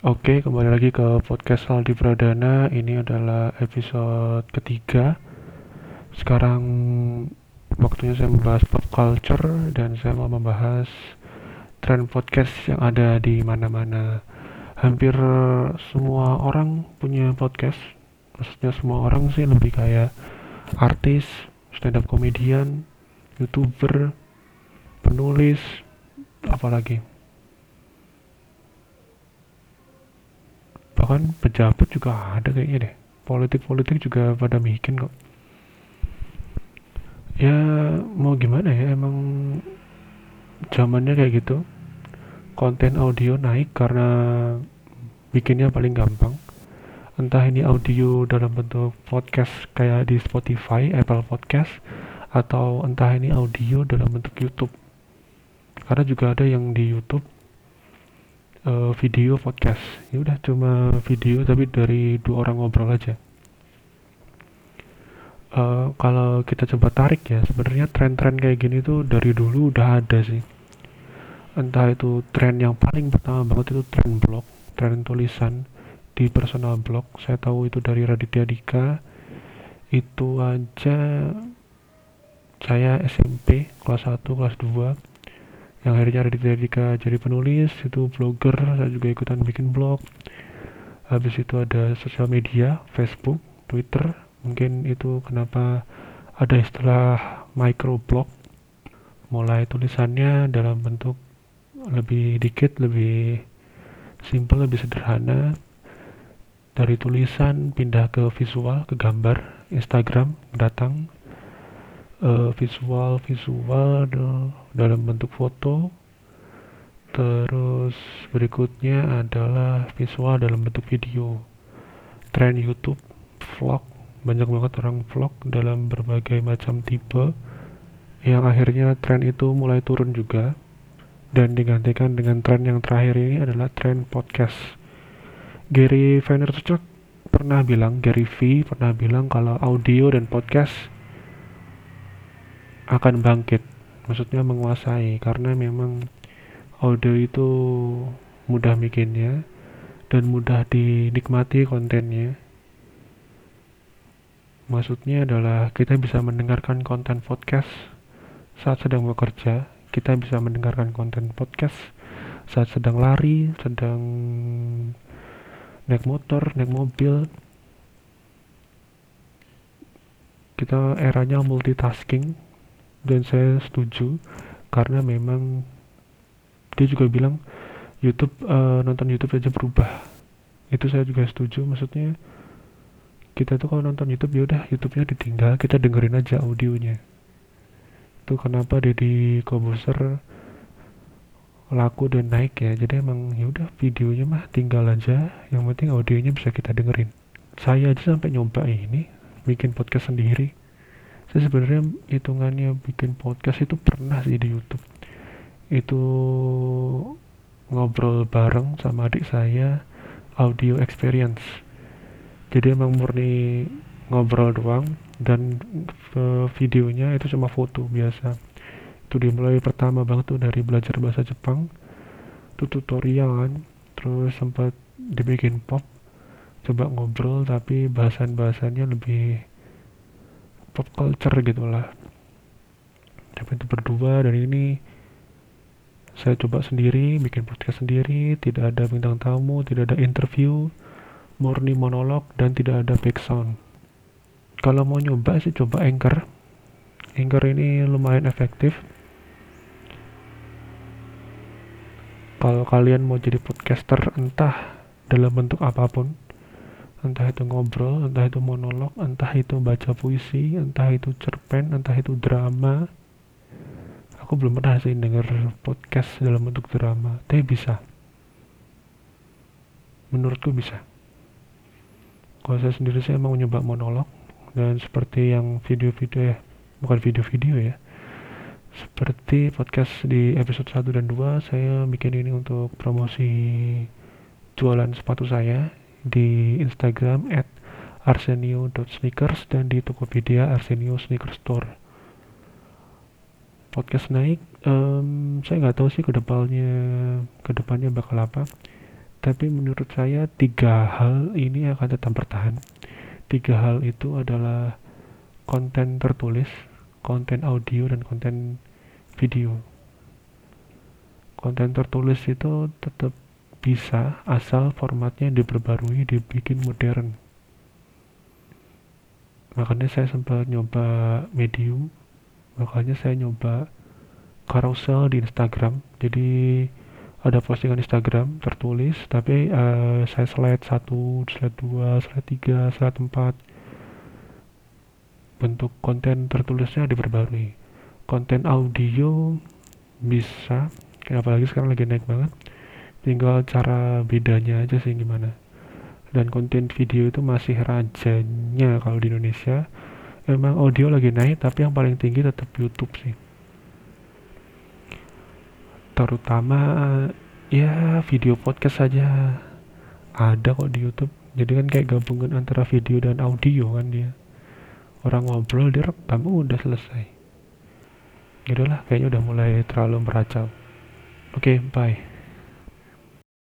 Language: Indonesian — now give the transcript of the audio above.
Oke, kembali lagi ke podcast Aldi Pradana. Ini adalah episode ketiga. Sekarang waktunya saya membahas pop culture dan saya mau membahas tren podcast yang ada di mana-mana. Hampir semua orang punya podcast. Maksudnya semua orang sih lebih kayak artis, stand up comedian, youtuber, penulis, apalagi bahkan pejabat juga ada kayaknya deh. Politik-politik juga pada bikin kok. Ya mau gimana ya emang zamannya kayak gitu. Konten audio naik karena bikinnya paling gampang. Entah ini audio dalam bentuk podcast kayak di Spotify, Apple Podcast atau entah ini audio dalam bentuk YouTube. Karena juga ada yang di YouTube uh, video podcast. Ya udah cuma video tapi dari dua orang ngobrol aja. Uh, kalau kita coba tarik ya sebenarnya tren-tren kayak gini tuh dari dulu udah ada sih. Entah itu tren yang paling pertama banget itu tren blog tren tulisan di personal blog. Saya tahu itu dari Raditya Dika. Itu aja. Saya SMP kelas 1 kelas 2 yang akhirnya ada ketika jadi penulis itu blogger saya juga ikutan bikin blog. Habis itu ada sosial media Facebook Twitter. Mungkin itu kenapa ada istilah microblog. Mulai tulisannya dalam bentuk lebih dikit lebih simple lebih sederhana. Dari tulisan pindah ke visual ke gambar. Instagram datang. Uh, visual visual dalam bentuk foto. Terus berikutnya adalah visual dalam bentuk video. Tren YouTube vlog. Banyak banget orang vlog dalam berbagai macam tipe. Yang akhirnya tren itu mulai turun juga. Dan digantikan dengan tren yang terakhir ini adalah tren podcast. Gary Vaynerchuk pernah bilang Gary V pernah bilang kalau audio dan podcast akan bangkit maksudnya menguasai karena memang audio itu mudah bikinnya dan mudah dinikmati kontennya. Maksudnya adalah kita bisa mendengarkan konten podcast saat sedang bekerja kita bisa mendengarkan konten podcast saat sedang lari sedang naik motor naik mobil. Kita eranya multitasking dan saya setuju karena memang dia juga bilang YouTube uh, nonton YouTube aja berubah. Itu saya juga setuju maksudnya kita tuh kalau nonton YouTube ya udah YouTube-nya ditinggal kita dengerin aja audionya. Itu kenapa Deddy Kobuser laku dan naik ya. Jadi emang ya udah videonya mah tinggal aja. Yang penting audionya bisa kita dengerin. Saya aja sampai nyoba ini bikin podcast sendiri saya sebenarnya hitungannya bikin podcast itu pernah sih di YouTube. Itu ngobrol bareng sama adik saya audio experience. Jadi emang murni ngobrol doang dan videonya itu cuma foto biasa. Itu dimulai pertama banget tuh dari belajar bahasa Jepang itu tutorial kan. Terus sempat dibikin pop coba ngobrol tapi bahasan-bahasannya lebih pop culture gitulah tapi itu berdua dan ini saya coba sendiri bikin podcast sendiri tidak ada bintang tamu tidak ada interview murni monolog dan tidak ada background. Kalau mau nyoba sih coba anchor. Anchor ini lumayan efektif. Kalau kalian mau jadi podcaster entah dalam bentuk apa pun entah itu ngobrol, entah itu monolog, entah itu baca puisi, entah itu cerpen, entah itu drama. Aku belum pernah sih denger podcast dalam bentuk drama, tapi bisa. Menurutku bisa. Kalau saya sendiri saya mau nyoba monolog dan seperti yang video-video ya, bukan video-video ya. Seperti podcast di episode 1 dan 2 saya bikin ini untuk promosi jualan sepatu saya di Instagram at arsenio.sneakers dan di Tokopedia Arsenio Sneaker Store. Podcast naik, um, saya nggak tahu sih ke depannya ke depannya bakal apa. tapi menurut saya tiga hal ini akan tetap bertahan tiga hal itu adalah konten tertulis konten audio dan konten video konten tertulis itu tetap bisa asal formatnya diperbarui dibikin modern. Makanya saya sempat nyoba medium makanya saya nyoba carousel di Instagram. Jadi ada postingan Instagram tertulis tapi uh, saya slide 1, slide 2, slide 3, slide 4 bentuk konten tertulisnya diperbarui. Konten audio bisa apalagi sekarang lagi naik banget tinggal cara bedanya aja sih gimana. Dan konten video itu masih rajanya kalau di Indonesia. Emang audio lagi naik tapi yang paling tinggi tetap YouTube sih. Terutama ya video podcast saja. Ada kok di YouTube. Jadi kan kayak gabungan antara video dan audio kan dia. Orang ngobrol direkam udah selesai. Lah kayaknya udah mulai terlalu meracau. Oke okay, bye